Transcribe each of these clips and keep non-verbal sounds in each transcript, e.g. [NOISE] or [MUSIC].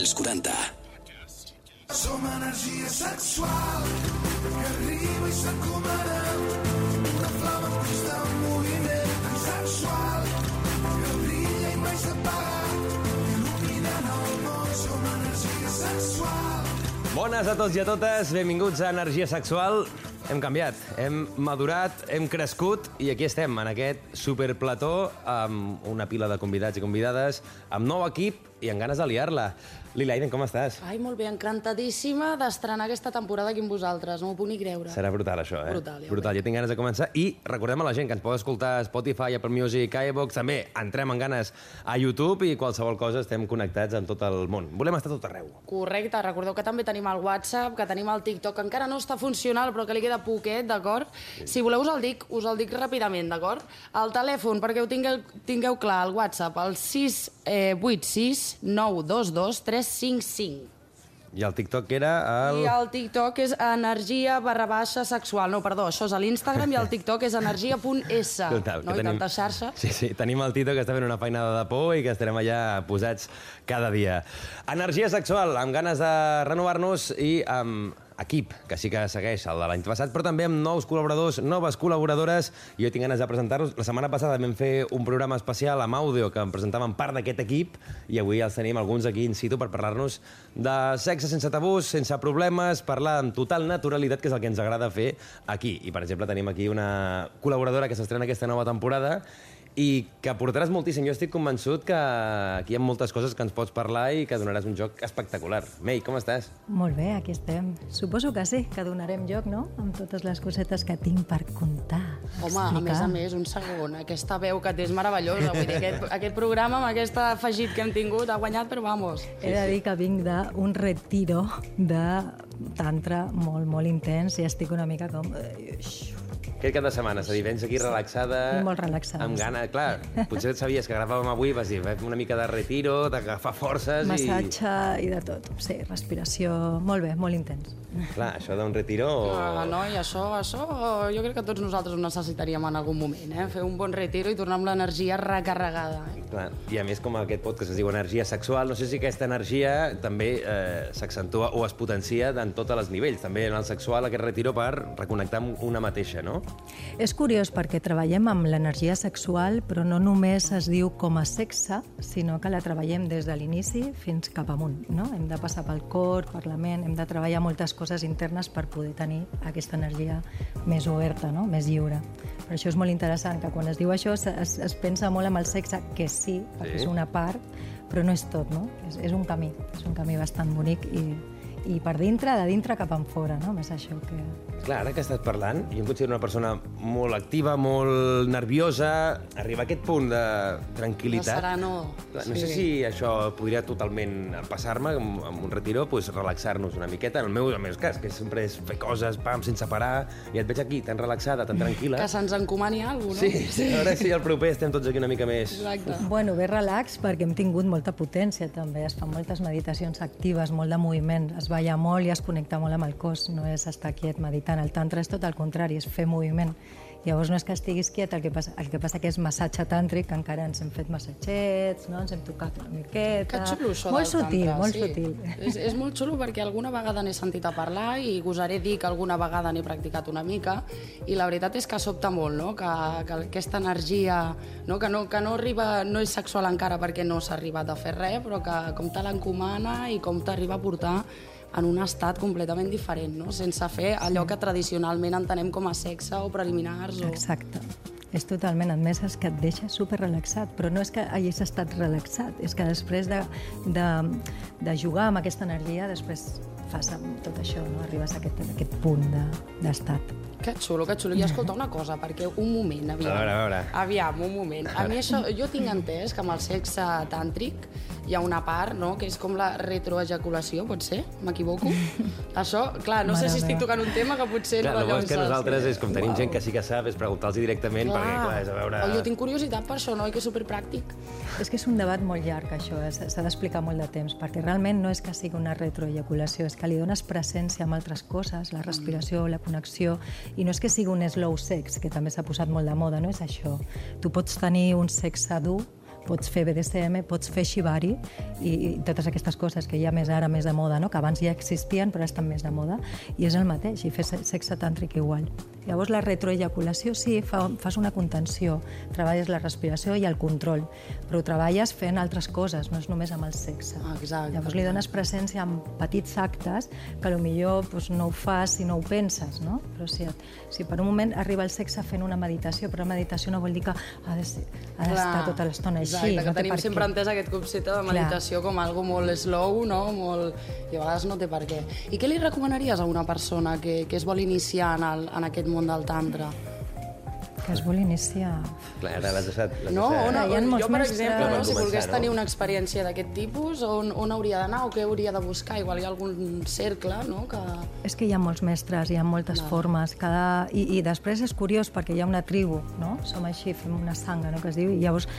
als 40. Som energia sexual que arriba i s'encomana una flama en constant moviment sexual que brilla i mai s'apaga il·luminant el món som energia sexual Bones a tots i a totes, benvinguts a Energia Sexual. Hem canviat, hem madurat, hem crescut i aquí estem, en aquest superplató amb una pila de convidats i convidades, amb nou equip i amb ganes de liar-la. Lila Aiden, com estàs? Ai, molt bé, encantadíssima d'estrenar aquesta temporada aquí amb vosaltres, no m'ho puc ni creure. Serà brutal, això, eh? Brutal, ja brutal. Jo tinc ganes de començar. I recordem a la gent que ens pot escoltar a Spotify, Apple Music, iVox, també entrem en ganes a YouTube i qualsevol cosa estem connectats amb tot el món. Volem estar tot arreu. Correcte, recordeu que també tenim el WhatsApp, que tenim el TikTok, que encara no està funcional, però que li queda poquet, d'acord? Si voleu us el dic, us el dic ràpidament, d'acord? El telèfon, perquè ho tingueu, tingueu clar, el WhatsApp, el 686 922 355. I el TikTok era el... I el TikTok és energia barra baixa sexual. No, perdó, això és a l'Instagram i el TikTok és energia.s. [LAUGHS] No? I tanta xarxa. Sí, sí, tenim el Tito que està fent una feinada de por i que estarem allà posats cada dia. Energia sexual, amb ganes de renovar-nos i amb equip, que sí que segueix el de l'any passat, però també amb nous col·laboradors, noves col·laboradores, jo tinc ganes de presentar-los. La setmana passada vam fer un programa especial amb àudio que em presentaven part d'aquest equip, i avui els tenim alguns aquí in situ per parlar-nos de sexe sense tabús, sense problemes, parlar amb total naturalitat, que és el que ens agrada fer aquí. I, per exemple, tenim aquí una col·laboradora que s'estrena aquesta nova temporada i que aportaràs moltíssim. Jo estic convençut que aquí hi ha moltes coses que ens pots parlar i que donaràs un joc espectacular. Mei, com estàs? Molt bé, aquí estem. Suposo que sí, que donarem joc, no?, amb totes les cosetes que tinc per contar. Home, a més a més, un segon, aquesta veu que té és meravellosa. Vull dir, aquest, [LAUGHS] aquest programa, amb aquest afegit que hem tingut, ha guanyat, però vamos. He de dir que vinc d'un retiro de tantra molt, molt intens i estic una mica com... Aquest cap de setmana, és a dir, vens aquí relaxada... Molt relaxada, Amb gana, clar, potser sabies que gravàvem avui, vas dir, "Fem una mica de retiro, d'agafar forces Massatge i de tot. Sí, respiració... Molt bé, molt intens. i... Clar, això d'un retiro... Ah, no, i això, això, jo crec que tots nosaltres ho necessitaríem en algun moment, eh? Fer un bon retiro i tornar amb l'energia recarregada. Eh? Clar, I a més, com aquest podcast es diu energia sexual, no sé si aquesta energia també eh, s'accentua o es potencia en tots els nivells. També en el sexual, aquest retiro per reconnectar amb una mateixa, no? És curiós perquè treballem amb l'energia sexual, però no només es diu com a sexe, sinó que la treballem des de l'inici fins cap amunt. No? Hem de passar pel cor, per la ment, hem de treballar moltes coses internes per poder tenir aquesta energia més oberta, no? més lliure. Per això és molt interessant que quan es diu això es, es, es pensa molt amb el sexe, que sí, perquè Sí. és una part, però no és tot, no? És, és un camí, és un camí bastant bonic i, i per dintre, de dintre cap en fora, no? Més això que, Clar, ara que estàs parlant, jo em considero una persona molt activa, molt nerviosa, arribar a aquest punt de tranquil·litat... De serenor, Clar, No sí. sé si això podria totalment passar-me amb, amb un retiro, pues, relaxar-nos una miqueta. En el meu, en el meu cas, que sempre és fer coses, pam, sense parar, i et veig aquí tan relaxada, tan tranquil·la. Que se'ns encomani alguna cosa, no? Sí, sí, a veure si al proper estem tots aquí una mica més... Exacte. Bueno, bé relax perquè hem tingut molta potència també, es fan moltes meditacions actives, molt de moviment, es balla molt i es connecta molt amb el cos, no és estar quiet meditant, el tantra és tot el contrari, és fer moviment. Llavors no és que estiguis quiet, el que passa, el que, passa que és massatge tàntric, que encara ens hem fet massatgets, no? ens hem tocat una miqueta... Que xulo això Molt del sutil, tantra, molt sí. sutil. És, és molt xulo perquè alguna vegada n'he sentit a parlar i gosaré dir que alguna vegada n'he practicat una mica i la veritat és que sobta molt, no? que, que aquesta energia no? Que, no, que no arriba, no és sexual encara perquè no s'ha arribat a fer res, però que com te l'encomana i com t'arriba a portar en un estat completament diferent, no? sense fer allò que tradicionalment entenem com a sexe o preliminars. O... Exacte. És totalment, a més és que et deixa super relaxat, però no és que hagis estat relaxat, és que després de, de, de jugar amb aquesta energia, després fas amb tot això, no? arribes a aquest, a aquest punt de- d'estat. Que xulo, que xulo. I escolta una cosa, perquè un moment, aviam. A veure, a veure. Aviam, un moment. A mi això, jo tinc entès que amb el sexe tàntric hi ha una part, no?, que és com la retroejaculació, pot ser? M'equivoco? [LAUGHS] Això, clar, no sé Mare si estic tocant un tema que potser Clar, no el bo és que nosaltres és com tenim Uau. gent que sí que sap, és preguntar-los directament, perquè clar, és a veure... Oh, jo tinc curiositat per això, no? I que és superpràctic. És que és un debat molt llarg, això, eh? s'ha d'explicar molt de temps, perquè realment no és que sigui una retroejaculació, és que li dones presència amb altres coses, la respiració, la connexió, i no és que sigui un slow sex, que també s'ha posat molt de moda, no és això. Tu pots tenir un sexe dur, pots fer BDSM, pots fer shibari i, i totes aquestes coses que hi ha més ara, més de moda, no? que abans ja existien però estan més de moda, i és el mateix, i fer se- sexe tàntric igual. Llavors la retroeyaculació sí, fa, fas una contenció, treballes la respiració i el control, però ho treballes fent altres coses, no és només amb el sexe. Ah, exacte. Llavors li dones presència amb petits actes que millor doncs, no ho fas si no ho penses, no? Però si, et, si per un moment arriba el sexe fent una meditació, però la meditació no vol dir que ha de ser, ha d'estar tota l'estona així. Exacte, que no tenim sempre entès aquest concepte de Clar. meditació com algo molt slow, no? Molt... I a vegades no té per què. I què li recomanaries a una persona que, que es vol iniciar en, el, en aquest món del tantra? Que es vol iniciar... Clar, ara l'has deixat... No, on, Hi ha on, molts jo, per mestres. exemple, no, si volgués no? tenir una experiència d'aquest tipus, on, on hauria d'anar o què hauria de buscar? Igual hi ha algun cercle, no?, que... És que hi ha molts mestres, hi ha moltes formes, cada... I, i després és curiós perquè hi ha una tribu, no? Som així, fem una sanga, no?, que es diu, i llavors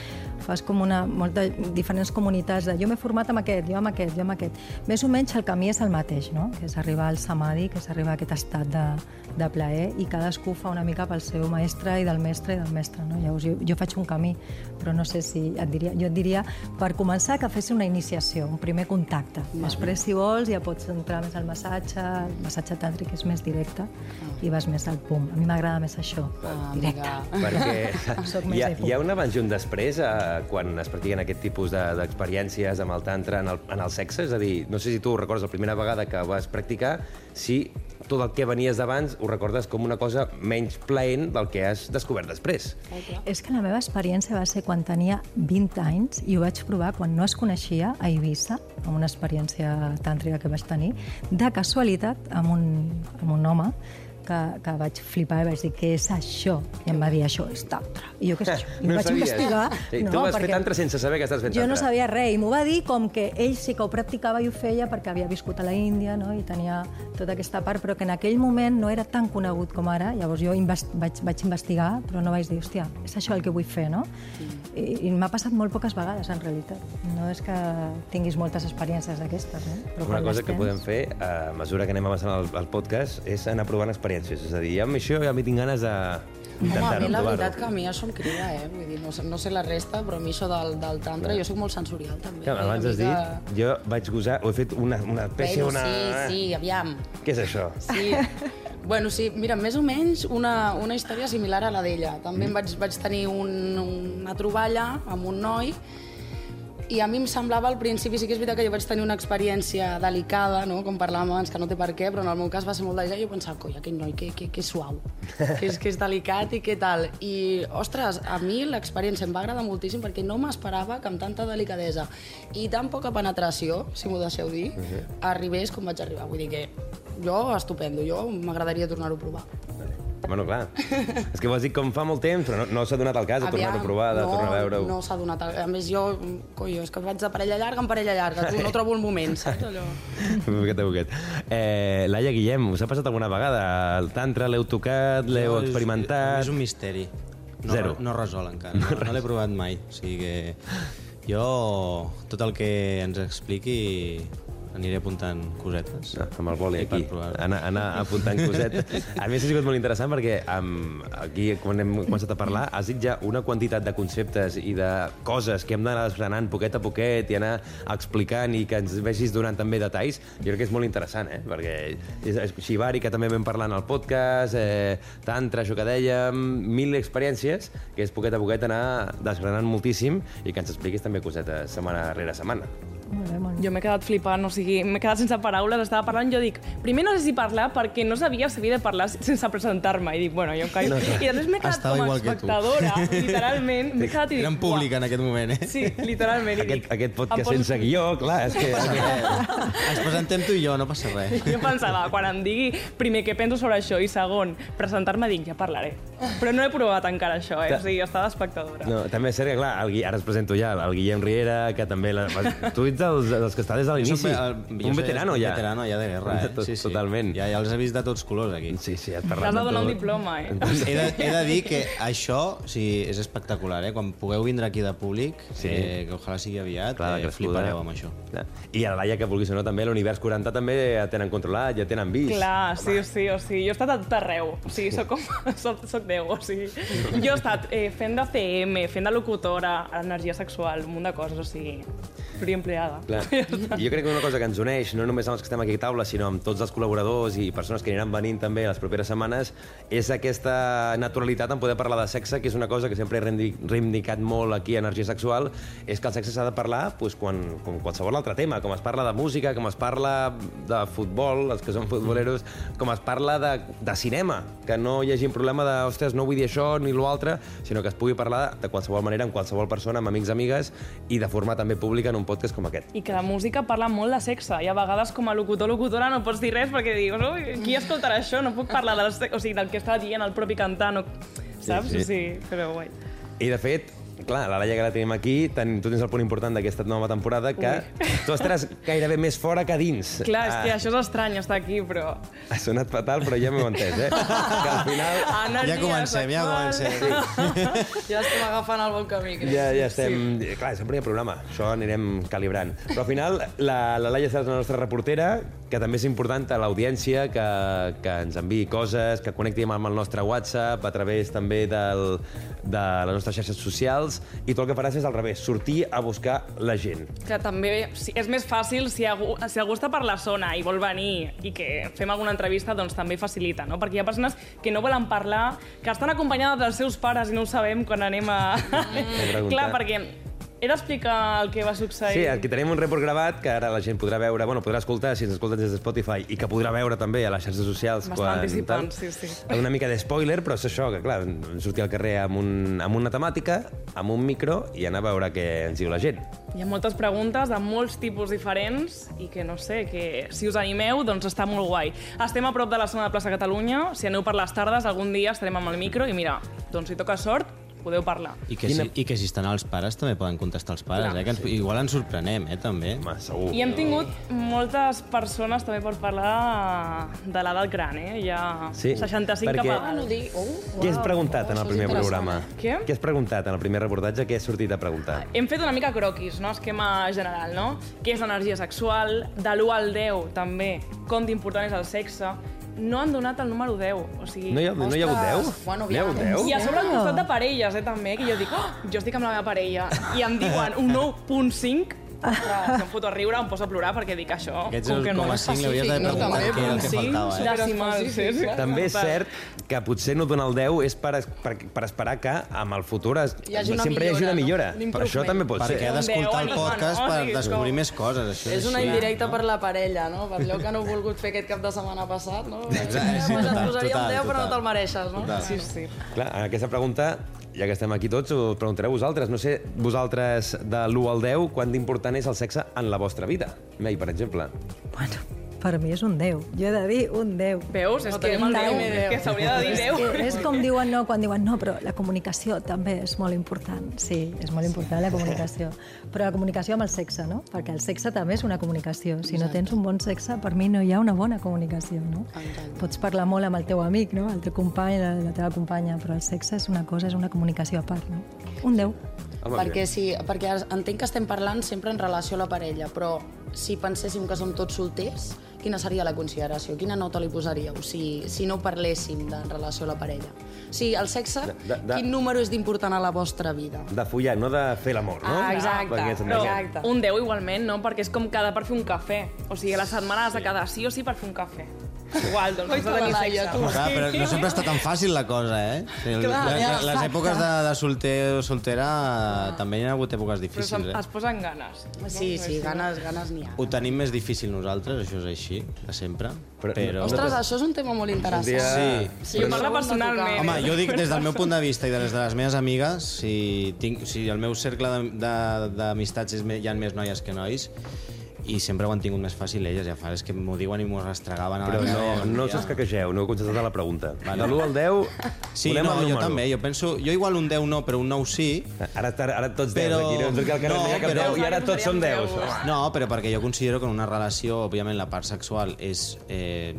fas com una, molt de diferents comunitats de jo m'he format amb aquest, jo amb aquest, jo amb aquest. Més o menys el camí és el mateix, no?, que és arribar al samadhi, que és arribar a aquest estat de, de plaer, i cadascú fa una mica pel seu mestre i del mestre i del mestre, no? Llavors jo, jo faig un camí, però no sé si et diria... Jo et diria, per començar, que fessi una iniciació, un primer contacte. Després, si vols, ja pots entrar més al massatge, el massatge tàntric és més directe i vas més al pum. A mi m'agrada més això, Ah, directe. amiga. Perquè [LAUGHS] Soc més hi ha, de punt. hi ha un abans i un després eh, quan es practiquen aquest tipus de- d'experiències amb el tantra en el, en el sexe? És a dir, no sé si tu recordes la primera vegada que vas practicar, si tot el que venies d'abans ho recordes com una cosa menys plaent del que has descobert després. És que la meva experiència va ser quan tenia 20 anys i ho vaig provar quan no es coneixia a Eivissa, amb una experiència tàntrica que vaig tenir, de casualitat amb un, amb un home que, que vaig flipar i vaig dir, què és això? I em va dir, això és tantra. I jo, què és això? I No vaig sabies? investigar. Sí, tu vas fer tantra sense saber que estàs fent Jo no tantra. sabia res, i m'ho va dir com que ell sí que ho practicava i ho feia perquè havia viscut a la Índia no? i tenia tota aquesta part, però que en aquell moment no era tan conegut com ara. Llavors jo invest vaig, vaig investigar, però no vaig dir, hòstia, és això el que vull fer, no? I, i m'ha passat molt poques vegades, en realitat. No és que tinguis moltes experiències d'aquestes, no? Però Una cosa que tens- podem fer, a mesura que anem avançant el, el podcast, és anar provant experiències. És a dir, ja amb això ja m'hi tinc ganes de Home, a mi la veritat que a mi això em crida, eh? Vull dir, no sé, no sé la resta, però a mi això del, del tantra, jo sóc molt sensorial, també. Que abans has mica- dit, jo vaig gosar, ho he fet una, una espècie, Bueno, una... sí, sí, aviam. Què és això? Sí. [LAUGHS] Bueno, sí, mira, més o menys una, una història similar a la d'ella. També em vaig, vaig tenir un, una troballa amb un noi i a mi em semblava al principi, sí que és veritat que jo vaig tenir una experiència delicada, no? com parlàvem abans, que no té per què, però en el meu cas va ser molt delicada i jo pensava, coi, aquell noi, que, que, que suau, que és, que és delicat i què tal. I, ostres, a mi l'experiència em va agradar moltíssim perquè no m'esperava que amb tanta delicadesa i tan poca penetració, si m'ho deixeu dir, arribés com vaig arribar. Vull dir que jo, estupendo, jo m'agradaria tornar-ho a provar. Bueno, clar. és que vols dir com fa molt temps, però no, no s'ha donat el cas de tornar-ho a provar, de no, tornar a veure-ho. No s'ha donat... A més, jo, coi, és que vaig de parella llarga en parella llarga, tu no trobo el moment, saps allò? [LAUGHS] Poquet a poquet. Eh, Laia Guillem, us ha passat alguna vegada? El tantra l'heu tocat, l'heu No, és- experimentat? És un misteri. No, Zero. No resol encara. No, no l'he provat mai. O sigui que jo, tot el que ens expliqui, aniré apuntant cosetes. No, amb el boli aquí, anar, anar apuntant cosetes. A més, ha sigut molt interessant perquè um, aquí, quan hem començat a parlar, has dit ja una quantitat de conceptes i de coses que hem d'anar desgranant poquet a poquet i anar explicant i que ens vegis donant també detalls. Jo crec que és molt interessant, eh? Perquè és, és Shibari, que també vam parlar en el podcast, eh, Tantra, això que dèiem, mil experiències, que és poquet a poquet anar desgranant moltíssim i que ens expliquis també cosetes setmana rere setmana. Molt bé, molt bé. Jo m'he quedat flipant, o sigui, m'he quedat sense paraules, estava parlant, jo dic, primer no sé si parlar perquè no sabia si havia de parlar sense presentar-me, i dic, bueno, jo em callo. I després m'he quedat Estava com a espectadora, literalment, m'he quedat i dic, Era en públic en aquest moment, eh? Sí, literalment. i Aquest, dic, aquest em podcast poso- sense guió, clar, és que... Ens presentem tu i jo, no passa res. [LAUGHS] Jo pensava, quan em digui primer què penso sobre això i segon, presentar-me, dic, ja parlaré. Però no he provat encara això, eh? O sigui, estava espectadora. No, també és cert que, clar, el, ara es presento ja, el Guillem Riera, que també... La, [LAUGHS] tu ets dels, dels que està des de l'inici. Un veterano, ja. Un veterano ja de guerra, eh? Tot- Sí, sí. Totalment. Ja, ja els he vist de tots colors, aquí. Sí, sí, et T'has parlat de donar un diploma, eh? He de, he de dir que això o sigui, és espectacular, eh? Quan pugueu vindre aquí de públic, Sí. eh, que ojalà sigui aviat, Clar, eh, crescuda. flipareu amb això. I a la Laia, que vulguis o no, també l'Univers 40 també ja tenen controlat, ja tenen vist. Clar, sí, sí, o sigui, jo he estat a tot arreu. O sigui, soc, com, [LAUGHS] soc, soc Déu, o sigui... Jo he estat eh, fent de CM, fent de locutora, energia sexual, un munt de coses, o sigui, pluriempleada. Clar. I jo crec que una cosa que ens uneix, no només amb els que estem aquí a taula, sinó amb tots els col·laboradors i persones que aniran venint també les properes setmanes, és aquesta naturalitat en poder parlar de sexe, que és una cosa que sempre he reivindicat molt aquí a Energia Sexual, és que el sexe s'ha de parlar doncs, quan, com qualsevol altre tema, com es parla de música, com es parla de futbol, els que són futboleros, com es parla de, de cinema, que no hi hagi problema de, ostres, no vull dir això ni l'altre, sinó que es pugui parlar de qualsevol manera amb qualsevol persona, amb amics, amigues, i de forma també pública en un podcast com aquest. I que la música parla molt de sexe, i a vegades com a locutor o locutora no pots dir res perquè dius, oh, qui escoltarà això? No puc parlar del, o sigui, del que està dient el propi cantant, o... saps? sí. Sí, sí. però guai. I de fet, clar, la Laia que la tenim aquí, ten, tu tens el punt important d'aquesta nova temporada, que tu estaràs gairebé més fora que dins. Clar, és que Ah, això és estrany estar aquí, però... Ha sonat fatal, però ja m'ho entès, eh? Que al final [LAUGHS] Energia Ja comencem, ja sexual. comencem. [LAUGHS] Ja estem agafant el bon camí, crec. ja, ja estem... Sí. Clar, sempre hi ha programa, això anirem calibrant. Però al final, la, la Laia serà la nostra reportera, que també és important a l'audiència, que, que ens enviï coses, que connecti amb el nostre WhatsApp, a través també del, de les nostres xarxes socials, i tot el que faràs és al revés, sortir a buscar la gent. Que també sí, és més fàcil si algú, si algú està per la zona i vol venir i que fem alguna entrevista, doncs també facilita, no? Perquè hi ha persones que no volen parlar, que estan acompanyades dels seus pares i no ho sabem quan anem a... preguntar. Clar, perquè he d'explicar el que va succeir. Sí, aquí tenim un report gravat que ara la gent podrà veure, bueno, podrà escoltar si ens escolten des de Spotify i que podrà veure també a les xarxes socials. M'estava anticipant, tal. sí, sí. Una mica de spoiler, però és això, que clar, sortir al carrer amb, un, amb una temàtica, amb un micro i anar a veure què ens diu la gent. Hi ha moltes preguntes de molts tipus diferents i que, no sé, que si us animeu, doncs està molt guai. Estem a prop de la zona de plaça Catalunya. Si aneu per les tardes, algun dia estarem amb el micro i mira, doncs si toca sort, podeu parlar. I que, Quina- si, I que si estan els pares també poden contestar els pares, Clar. eh? Que ens, igual ens sorprenem, eh, també. Home, segur. I hem tingut moltes persones també per parlar de l'edat gran, eh? Hi ha Sí, 65 perquè- cap a Ah, no dic... Oh, Què has preguntat en el primer programa? Què? Què has preguntat en el primer reportatge? Què has sortit a preguntar? Hem fet una mica croquis, no? esquema general, no? Què és l'energia sexual? De l'1 al 10, també, com d'important és el sexe. No han donat el número 10, o sigui... No hi ha, no hi ha hagut Ostres, 10? bueno, no hi ha hagut aviam. 10? I a sobre al costat de parelles, eh, també, que jo dic, oh, jo estic amb la meva parella, i em diuen un 9.5, però em foto a riure, em poso a plorar perquè dic això, Aquests com que no 0,5 li hauries d'haver no? preguntat També, què era el que Sí, faltava, eh? decimal, sí, sí. També és cert que potser no donar el 10 és per, per, per esperar que amb el futur es, Hi hagi una sempre hi hagi una millora. millora, no? Per això també pot Perquè ha ser. d'escoltar el podcast no, per descobrir com- més coses. Això És una així, indirecta no? per la parella, no? Per allò que no heu volgut fer aquest cap de setmana passat, no? Exacte, sí, pues et total, posaria un total, 10, però no total. te'l mereixes, no? Total. Sí, sí. Clar, en aquesta pregunta, ja que estem aquí tots, ho preguntareu vosaltres. No sé, vosaltres, de l'1 al 10, quant d'important és el sexe en la vostra vida? May, per exemple. Bueno, per mi és un 10. Jo he de dir un 10. Veus? És No que, Déu. és que s'hauria de dir Déu. Que és com diuen no, quan diuen no, però la comunicació també és molt important. Sí, és molt important la comunicació. Però la comunicació amb el sexe, no? Perquè el sexe també és una comunicació. Si no tens un bon sexe, per mi no hi ha una bona comunicació, no? Pots parlar molt amb el teu amic, no? El teu company, la, la teva companya, però el sexe és una cosa, és una comunicació a part, no? Un 10. Home, perquè, sí, perquè entenc que estem parlant sempre en relació a la parella, però si penséssim que som tots solters, quina seria la consideració? Quina nota li posaríeu si, si no parléssim de en relació a la parella? O sigui, el sexe, De- de- quin número és d'important a la vostra vida? De follar, no de fer l'amor, no? Ah, exacte, és Però Exacte. un 10 igualment, no? Perquè és com quedar per fer un cafè. O sigui, a la setmana has de quedar sí o sí per fer un cafè. Igual, doncs has de tenir sexe. tu. Clar, però no sempre està tan fàcil la cosa, eh? Sigui, Clar, les, ja, les exacte. èpoques de, de solter o soltera també hi ha hagut èpoques Però difícils, se'n- eh? es posen ganes. Sí, sí, ganes, ganes n'hi ha. Ho tenim més difícil nosaltres, això és així, de sempre. Però- Però... Ostres, això és un tema molt interessant. dia- Sí. sí Jo parlo personalment. Home, jo dic des del meu punt de vista i de les de les meves amigues, si, tinc, si el meu cercle d'amistats hi ha més noies que nois, i sempre ho han tingut més fàcil elles, ja fa, és que m'ho diuen i m'ho restregaven a Però la no, cara. no us escaquegeu, no heu contestat a la pregunta. Vale. De l'1 al 10, Sí, volem no, el jo també, jo penso... Jo igual un 10 no, però un 9 sí, Ara, ara, ara tots 10 Però- aquí, no no, no, hi ha cap però- 10 i ara tots som 10. No, però perquè jo considero que en una relació, òbviament, la part sexual és, eh,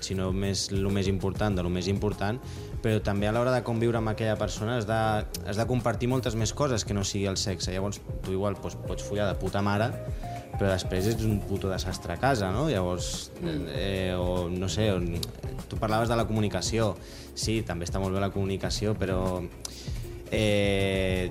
si no més, el més important, de lo més important, però també a l'hora de conviure amb aquella persona has de, has de compartir moltes més coses que no sigui el sexe. Llavors, tu igual doncs, pots follar de puta mare, però després ets un puto desastre a casa, no? Llavors, eh, o no sé, on, tu parlaves de la comunicació. Sí, també està molt bé la comunicació, però eh,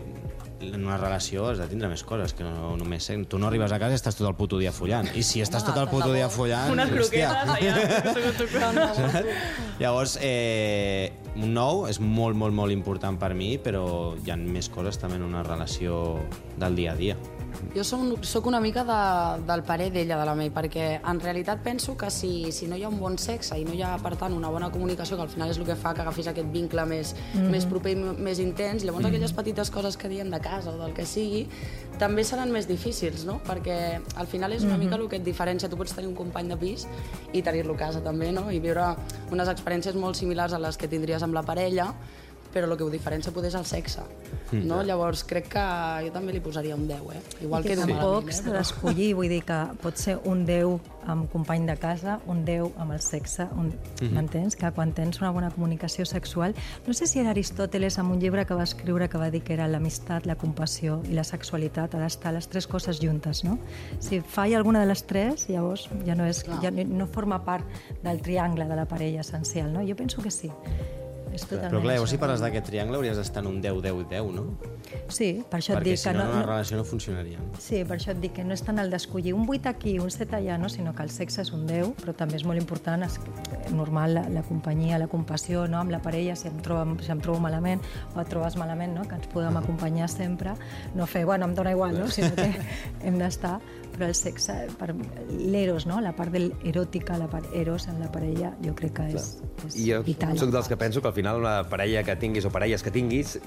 en una relació has de tindre més coses que no només sexe. Tu no arribes a casa i estàs tot el puto dia follant. I si estàs tot el puto dia follant... Unes hòstia. croquetes allà. [LAUGHS] Llavors, eh, un nou és molt, molt, molt important per mi, però hi ha més coses també en una relació del dia a dia. Jo soc, soc una mica de, del parer d'ella, de la May, perquè en realitat penso que si, si no hi ha un bon sexe i no hi ha, per tant, una bona comunicació, que al final és el que fa que agafis aquest vincle més, mm -hmm. més proper i més intens, llavors mm -hmm. aquelles petites coses que diem de casa o del que sigui, també seran més difícils, no? Perquè al final és una mm -hmm. mica el que et diferencia. Tu pots tenir un company de pis i tenir-lo a casa també, no? I viure unes experiències molt similars a les que tindries amb la parella, però el que ho diferencia poder és el sexe. No? Llavors crec que jo també li posaria un 10, eh? Igual I que que tampoc s'ha d'escollir, vull dir que pot ser un 10 amb company de casa, un 10 amb el sexe, un... m'entens? Que quan tens una bona comunicació sexual... No sé si era Aristòteles amb un llibre que va escriure que va dir que era l'amistat, la compassió i la sexualitat, ha d'estar les tres coses juntes, no? Si falla alguna de les tres, llavors ja no, és, ja no, no forma part del triangle de la parella essencial, no? Jo penso que sí. És totalment Però clar, llavors si parles d'aquest triangle hauries d'estar en un 10-10-10, no? Sí, per això et Perquè dic si que no, no, una no, relació no funcionaria. Sí, per això et dic que no és tant el d'escollir un 8 aquí, un 7 allà, no? sinó que el sexe és un 10, però també és molt important, és normal la, la companyia, la compassió no? amb la parella, si em, trobo, si em trobo malament o et trobes malament, no? que ens puguem acompanyar sempre, no fer, bueno, em dóna igual, no? sinó que hem d'estar, però el sexe, per l'eros, no? la part del eròtica, la part eros en la parella, jo crec que és, és I jo vital. sóc dels que penso que al final una parella que tinguis o parelles que tinguis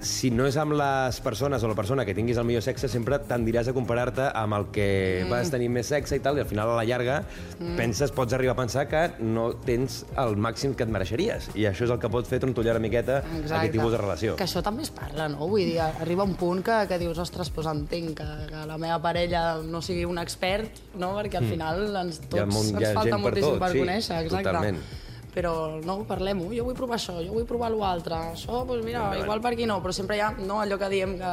si no és amb les persones o la persona que tinguis el millor sexe, sempre tendiràs a comparar-te amb el que mm. vas tenir més sexe i tal, i al final, a la llarga, mm. penses, pots arribar a pensar que no tens el màxim que et mereixeries. I això és el que pot fer trontollar una miqueta aquest tipus de relació. Que això també es parla, no? Vull dir, arriba un punt que, que dius, ostres, doncs entenc que, que la meva parella no sigui un expert, no? Perquè al final ens, tots ha ens falta gent per moltíssim tot, per sí, conèixer, exacte. totalment. Però no, parlem-ho, jo vull provar això, jo vull provar l'altre, això, doncs mira, igual per aquí no, però sempre hi ha no, allò que diem que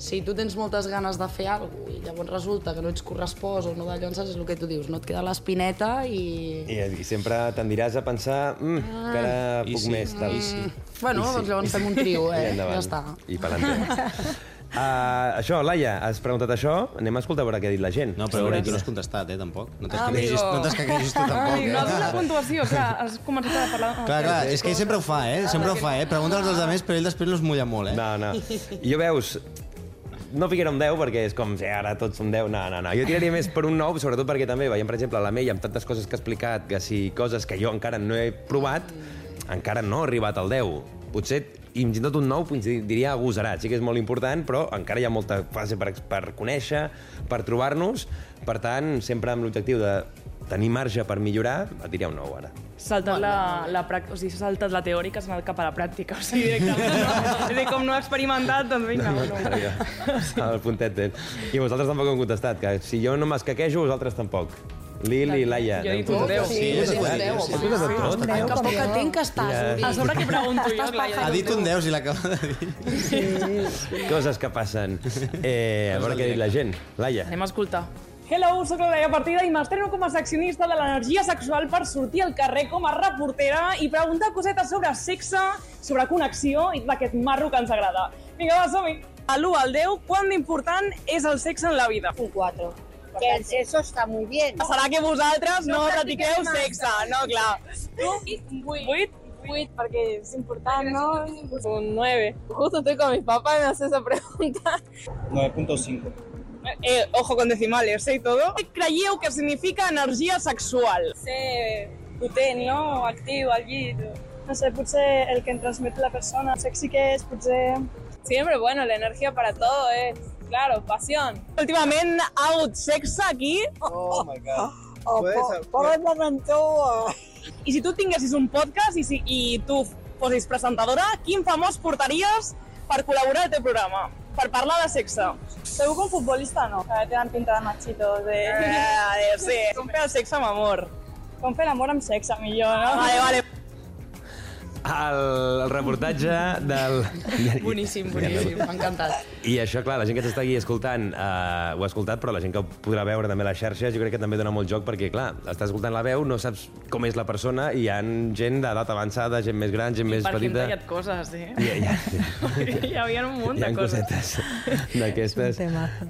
si tu tens moltes ganes de fer alguna cosa i llavors resulta que no ets correspòs o no d'allò, saps? és el que tu dius, no et queda l'espineta i... I, I sempre tendiràs a pensar mm, que ara I puc sí, més. Tal. i sí. Bueno, doncs llavors fem un trio, I eh? endavant. Ja està. I pelante. [LAUGHS] Uh, això, Laia, has preguntat això? Anem a escoltar a veure què ha dit la gent. No, però Segurets. tu no has contestat, eh, tampoc. No Ah, t'escaquegis amigo. no t'escaquegis tu tampoc. Ai, eh? no has donat puntuació, clar, has començat a parlar... Clar, clar, és que ell sempre ho fa, eh? Sempre ho fa, eh? Pregunta als altres, però ell després no es mulla molt, eh? No, no. I [LAUGHS] jo veus, no ficaré un 10 perquè és com si ara tots som 10. No, no, no. Jo tiraria més per un 9, sobretot perquè també veiem, per exemple, la Mei amb tantes coses que ha explicat, que si coses que jo encara no he provat, encara no he arribat al 10. Potser i fins i tot un 9 doncs, diria agosarat. Sí que és molt important, però encara hi ha molta fase per, per conèixer, per trobar-nos. Per tant, sempre amb l'objectiu de tenir marge per millorar, et diria un 9 ara. Saltat la, la, o sigui, saltat la teòrica, s'ha anat cap a la pràctica, o sigui, [LAUGHS] directament. No? És dir, com no he experimentat, doncs vinga, no, no. El puntet ten. I vosaltres tampoc heu contestat, que si jo no m'escaquejo, vosaltres tampoc. Lil i Laia. Jo he dit heu un contestat? deu. Sí, Sí, sí, sí, un sí, deu, sí, home. sí, sí, sí. Un deu, Que estàs. A sobre què pregunto jo, Laia? Ha dit un 10 i l'acaba de dir. Coses que passen. Eh, a veure què ha dit la gent. Laia. Anem a escoltar. Hello, sóc la Laia Partida i m'estreno com a seccionista de l'energia sexual per sortir al carrer com a reportera i preguntar cosetes sobre sexe, sobre connexió i tot aquest marro que ens agrada. Vinga, va, som-hi! A l'1 al 10, quant d'important és el sexe en la vida? un 4. Que el sexo está muy bien. Serà que vosaltres no, No practiqueu sexe, no, clar. Tu? Un 8? 8, porque es importante, ¿no? Un 9. Justo estoy con mis papás y me hace esa pregunta. [LAUGHS] 9.5. Eh, ojo con decimales, ¿eh? Y todo. Què creieu que significa energia sexual? ser potent, no? Actiu al llit. No sé, potser el que em transmet la persona. Sexy que és, potser... Siempre, bueno, la energía para todo es Claro, pasión. Últimament ha hagut sexe aquí. Oh my god. Oh, Puedes- po- pobre Barrentó. I si tu tinguessis un podcast i, si, i tu fossis presentadora, quin famós portaries per col·laborar al teu programa? Per parlar de sexe. Segur que un futbolista no, que tenen pinta de machitos, de... Eh, sí, com fer el sexe amb amor. Com fer l'amor amb sexe, millor, no? Vale, vale. El, el reportatge del... [LAUGHS] Boníssim, boníssim, m'ha encantat. I això, clar, la gent que t'està aquí escoltant uh, ho ha escoltat, però la gent que ho podrà veure també a les xarxes jo crec que també dona molt joc perquè, clar, estàs escoltant la veu, no saps com és la persona i hi ha gent d'edat avançada, gent més gran, gent més per petita... hem tallat coses, eh? Hi ha, hi ha, Hi havia un munt hi ha de coses. cosetes d'aquestes.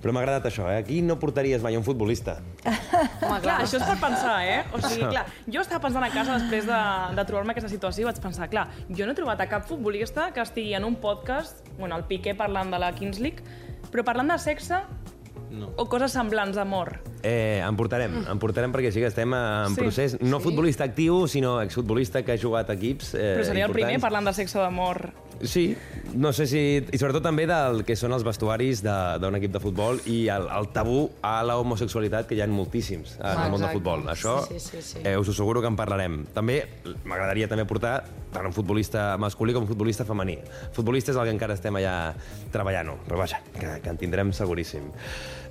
Però m'ha agradat això, eh? Aquí no portaries mai un futbolista. Home, clar, això és per pensar, eh? O sigui, clar, jo estava pensant a casa després de, de trobar-me aquesta situació i vaig pensar, clar, jo no he trobat a cap futbolista que estigui en un podcast, bueno, el Piqué parlant de la Kings League, però parlant de sexe No. o coses semblants d'amor. Eh, en portarem, en portarem perquè sí que estem en Sí. procés, no futbolista actiu, sinó exfutbolista que ha jugat a equips eh, Però seria el primer importants. parlant de sexe d'amor. Sí, no sé si... I sobretot també del que són els vestuaris d'un equip de futbol i el, el tabú a la homosexualitat, que hi ha moltíssims en el món del futbol. Això Sí, sí, sí, sí. Eh, us asseguro que en parlarem. També m'agradaria també portar tant un futbolista masculí com un futbolista femení. Futbolista és el que encara estem allà treballant-ho, però vaja, que, que en tindrem seguríssim.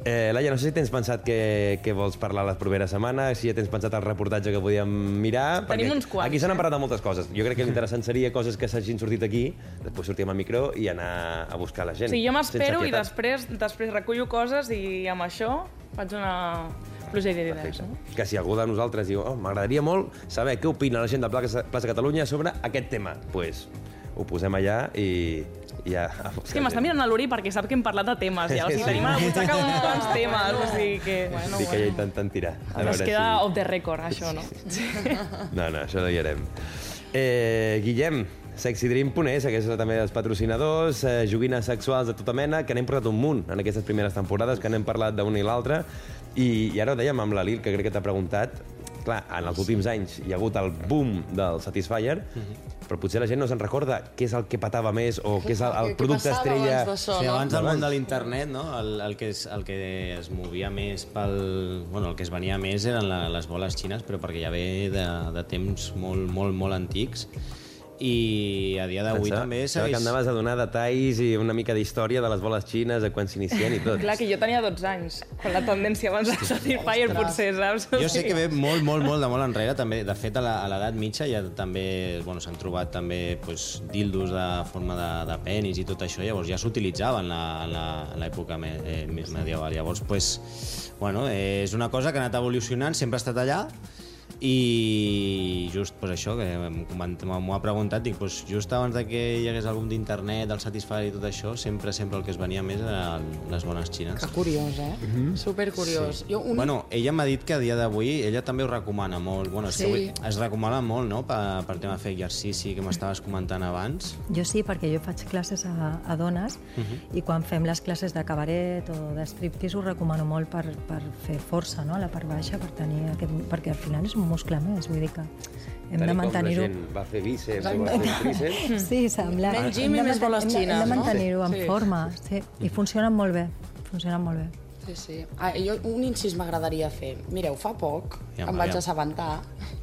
Eh, Laia, no sé si tens pensat que, que vols parlar les properes setmanes, si ja tens pensat el reportatge que podíem mirar... Tenim uns quants, Aquí se n'han eh? parlat de moltes coses. Jo crec que l'interessant seria coses que s'hagin sortit aquí, després sortir amb el micro i anar a buscar la gent. Sí, jo m'espero i després, després recullo coses i amb això faig una pluja d'idees. No? Que si algú de nosaltres diu oh, m'agradaria molt saber què opina la gent de Plaça, Plaça Catalunya sobre aquest tema, doncs pues, ho posem allà i, i ja... És que m'està mirant a l'Uri perquè sap que hem parlat de temes ja. O sigui, tenim a la butxaca uns quants temes. O sigui que, bueno, ja bueno. intentant tirar. A Però es veure queda si... off the record, això, no? No, no, això no hi harem. Eh, Guillem, SexyDream.es, que és també dels patrocinadors, eh, joguines sexuals de tota mena, que n'hem portat un munt en aquestes primeres temporades, que n'hem parlat d'una i l'altra, i, i ara ho dèiem amb la Lil, que crec que t'ha preguntat, clar, en els últims anys hi ha hagut el boom del Satisfyer, però potser la gent no se'n recorda què és el que patava més o què és el, el producte estrella... abans Sí, abans del món de l'internet, no? el, el, que es, el que es movia més pel... Bueno, el que es venia més eren la, les boles xines, però perquè ja ve de, de temps molt, molt, molt antics. I a dia d'avui també pensava que segueix... anaves a donar detalls i una mica d'història de les boles xines, de quan s'inicien i [LAUGHS] tot. Clar, que jo tenia 12 anys, quan la tendència abans de Satisfyer potser, saps? Jo sé que ve molt, molt, molt de molt enrere, també. De fet, a l'edat mitja ja també bueno, s'han trobat també pues, dildos de forma de, de penis i tot això, llavors ja la- en l'època me, eh, més medieval. Llavors, pues, bueno, eh, és una cosa que ha anat evolucionant, sempre ha estat allà, i just pues, això, que m'ho ha preguntat, dic, pues, just abans de que hi hagués algun d'internet, del Satisfyer i tot això, sempre sempre el que es venia més eren les bones xines. Que curiós, eh? Mm -hmm. Super curiós. Jo, un... Bueno, ella m'ha dit que a dia d'avui ella també ho recomana molt. Bueno, és Sí. que avui es recomana molt, no?, per, per tema de fer exercici, que m'estaves comentant abans. Jo sí, perquè jo faig classes a, a dones uh -huh. i quan fem les classes de cabaret o de striptease ho recomano molt per, per fer força no? a la part baixa, per tenir aquest, perquè al final és un muscle més, vull dir que hem de Tal i com mantenir-ho... Va fer bíceps o va fer tríceps. [LAUGHS] Sí, sembla. Menys gym i més boles xines, Hem de mantenir-ho en Sí. forma, sí. I funcionen molt bé, funcionen molt bé. Sí, sí. Ah, jo, un incís m'agradaria fer. Mireu, fa poc Ja, em vaig ja. assabentar.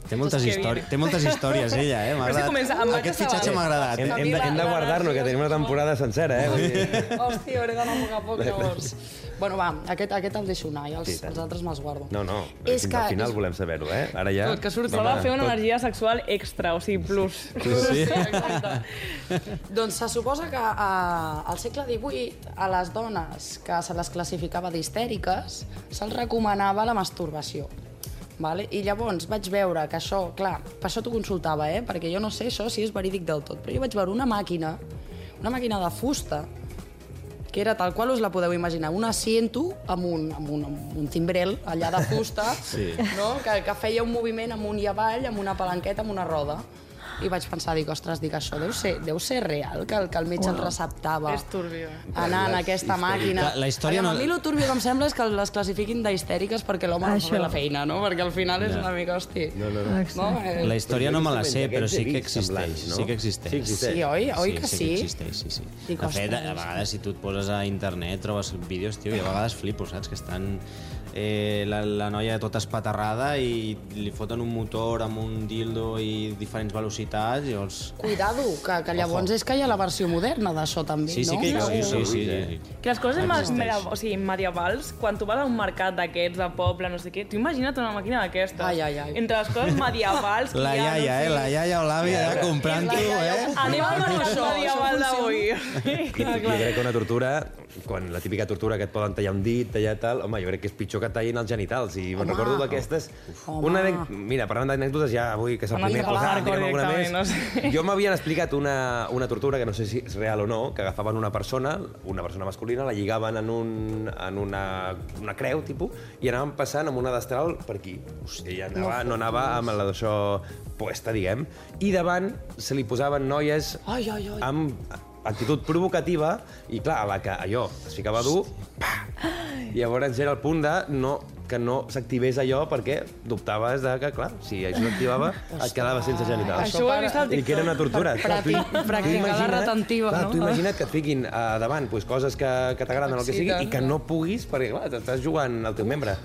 Té moltes, que històries, té moltes històries, ella, eh? M'ha Però si comença amb Aquest fitxatge m'ha agradat. Hem, A hem, de, hem de la guardar-nos, que tenim una temporada sencera, eh? [LAUGHS] Hòstia, hauré d'anar a poc a poc, llavors. bueno, va, aquest, aquest el deixo anar i els, Sí, els altres me'ls guardo. No, no, És que- al final és- volem saber-ho, eh? Ara ja... Tot, que surt Home, sola a fer una tot- energia sexual extra, o sigui, plus. Sí. [LAUGHS] Exacte. doncs se suposa que a, al segle XVIII a les dones que se les classificava d'histèriques se'ls recomanava la masturbació. Vale? I llavors vaig veure que això, clar, per això t'ho consultava, eh? perquè jo no sé això si és verídic del tot, però jo vaig veure una màquina, una màquina de fusta, que era tal qual us la podeu imaginar, un asiento amb un, amb un, amb un timbrel allà de fusta, [LAUGHS] Sí. no? que, que feia un moviment amunt i avall amb una palanqueta, amb una roda. I vaig pensar, dic, ostres, dic, això deu ser, deu ser real, que el, que el metge el receptava. És turbio. Anar en aquesta màquina. La- la història Aviam, no- A mi el turbio que em sembla és que les classifiquin d'histèriques perquè l'home no fa la feina, no? Perquè al final és una mica, hosti... No, no, no. No? Eh, La història no me la sé, però sí que existeix. Sí que existeix. Sí, existeix. Sí, oi? Oi que sí? sí? que existeix, sí, sí. Dic, de fet, a vegades si tu et poses a internet trobes vídeos, tio, i a vegades flipo, saps? Que estan eh, la, la noia tota espaterrada i li foten un motor amb un dildo i diferents velocitats i els... Cuidado, que, que llavors és que hi ha la versió moderna d'això també, Sí, sí no? que sí, sí, sí, eh? sí. Que les coses Existeix. media, o sigui, medievals, quan tu vas a un mercat d'aquests de poble, no sé què, tu imagina't una màquina d'aquestes. Ai, ai, ai. Entre les coses medievals... que La hi ha, iaia, eh? no La sé... iaia o l'àvia ja comprant-ho, eh? Anem al mercat Això, medieval d'avui. Jo crec que una tortura, quan la típica tortura que et poden tallar un dit, tallar tal, home, jo crec que és pitjor que et tallin els genitals. I me'n recordo d'aquestes... Una anèc- Mira, parlant d'anècdotes, ja avui que és el primer posat, hardcore direm alguna més. directament, no sé. Jo m'havien explicat una, una tortura, que no sé si és real o no, que agafaven una persona, una persona masculina, la lligaven en, un, en una, una creu, tipus, i anaven passant amb una destral per aquí. Hòstia, ja anava, no, anava amb la d'això puesta, diguem, i davant se li posaven noies Ai, ai, ai. amb actitud provocativa i clar, a la que allò es ficava dur, pa! I llavors era el punt de no, que no s'activés allò perquè dubtaves de que, clar, si això s'activava et quedava sense genitals. Això ho he vist al I que era una tortura. Practicar la imagina't- retentiva, clar, no? Tu imagina't que et fiquin a davant pues, coses que, que t'agraden o el que sigui i que no puguis perquè, clar, t'estàs jugant al teu membre.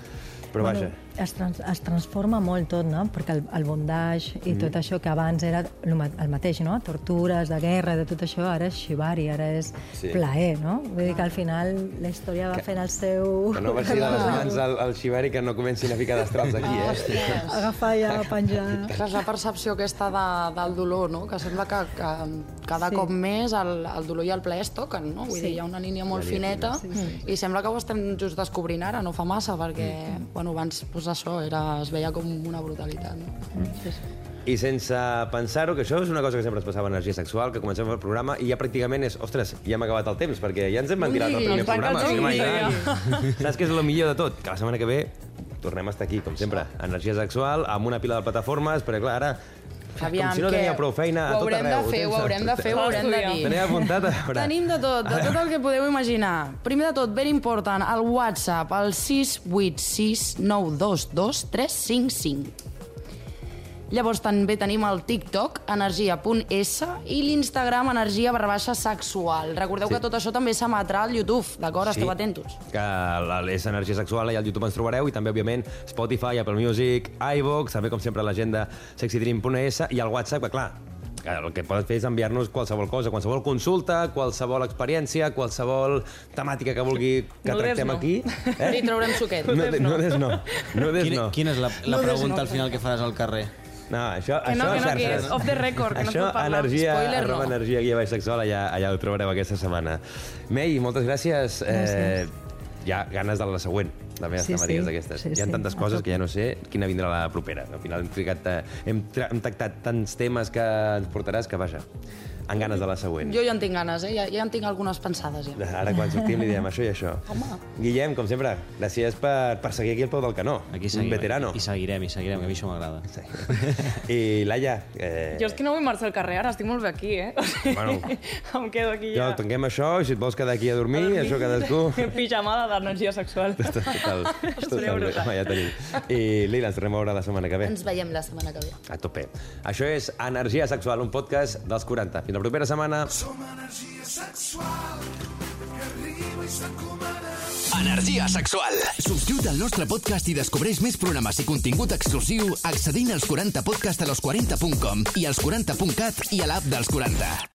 Però vaja, es, trans, es transforma molt tot, no? Perquè el, el bondage i tot això que abans era el, ma- el mateix, no? Tortures, de guerra, de tot això, ara és xivari, ara és Sí. plaer, no? Vull dir que al final la història va fent el seu... que no vagi de les mans al, al xiveri que no comencin a ficar destrals aquí, eh? Agafar ja, penjar... Clar, és la percepció aquesta de, del dolor, no? Que sembla que, que cada Sí. cop més el, el dolor i el plaer es toquen, no? Vull Sí. dir, hi ha una línia molt fineta i sembla que ho estem just descobrint ara, no fa massa, perquè, bueno, abans, doncs això, era, es veia com una brutalitat, no? I sense pensar-ho, que això és una cosa que sempre ens passava Energia Sexual, que comencem el programa i ja pràcticament és, ostres, ja hem acabat el temps, perquè ja ens hem ventilat el primer programa. el sí, tant. [LAUGHS] Saps què és el millor de tot? Que la setmana que ve tornem a estar aquí, com sempre, Energia Sexual, amb una pila de plataformes, perquè clar, ara... Aviam, com si no què? teníeu prou feina a ho tot haurem arreu. de fer, ho haurem de fer, ho haurem de dir. Teniu apuntat? A veure. Tenim de tot, de tot el que podeu imaginar. Primer de tot, ben important, el WhatsApp, el 686 922 355. Llavors també tenim el TikTok, energia.s, i l'Instagram, energia barra baixa sexual. Recordeu Sí. que tot això també s'emetrà al YouTube, d'acord? Esteu atentos. Que la- és Energia Sexual i al YouTube ens trobareu, i també, òbviament, Spotify, Apple Music, iVoox, també, com sempre, l'agenda sexydream.es i el WhatsApp, que, clar, que el que poden fer és enviar-nos qualsevol cosa, qualsevol consulta, qualsevol experiència, qualsevol temàtica que vulgui que No tractem no. aquí. Eh? I traurem suquet. No, no des no. No des Quina, no. quina és la, la No, pregunta no. al final que faràs al carrer? No, això, Que no, això que no, que és off the record, que no es Això, pot parlar. energia, Spoiler, arroba no. energia guia baix sexual, allà, allà ho trobareu aquesta setmana. Mei, moltes gràcies. Eh, ja ganes de la següent, també Sí, digues sí. d'aquestes. Sí, Hi ha sí, tantes a coses que ja no sé quina vindrà la propera. Al final hem, trigat, eh, hem, hem tractat tants temes que ens portaràs que, vaja, amb ganes de la següent. Jo ja en tinc ganes, eh? Ja, ja en tinc algunes pensades, ja. Ara quan sortim li diem això i això. Home. Guillem, com sempre, gràcies per, per seguir aquí al peu del canó. Aquí Un seguim. veterano. I seguirem, i seguirem, que a mi això m'agrada. I Laia, eh, Jo és que no vull marxar al carrer ara, estic molt bé aquí, eh? O sigui, Bueno. [LAUGHS] em quedo aquí jo ja. tanquem això i si et vols quedar aquí a dormir, això cadascú... [LAUGHS] Pijamada d'energia sexual. Total, total, brutal. home, ja tenim. I Lila, ens tornem a veure la setmana que ve. Ens veiem la setmana que ve. A tope. Això és Energia Sexual, un podcast dels 40. Fins la propera setmana. Som energia sexual que arriba i s'encomana. Energia sexual. Subscriu't al nostre podcast i descobreix més programes i contingut exclusiu accedint als 40podcast a los40.com i als 40.cat i a l'app dels 40.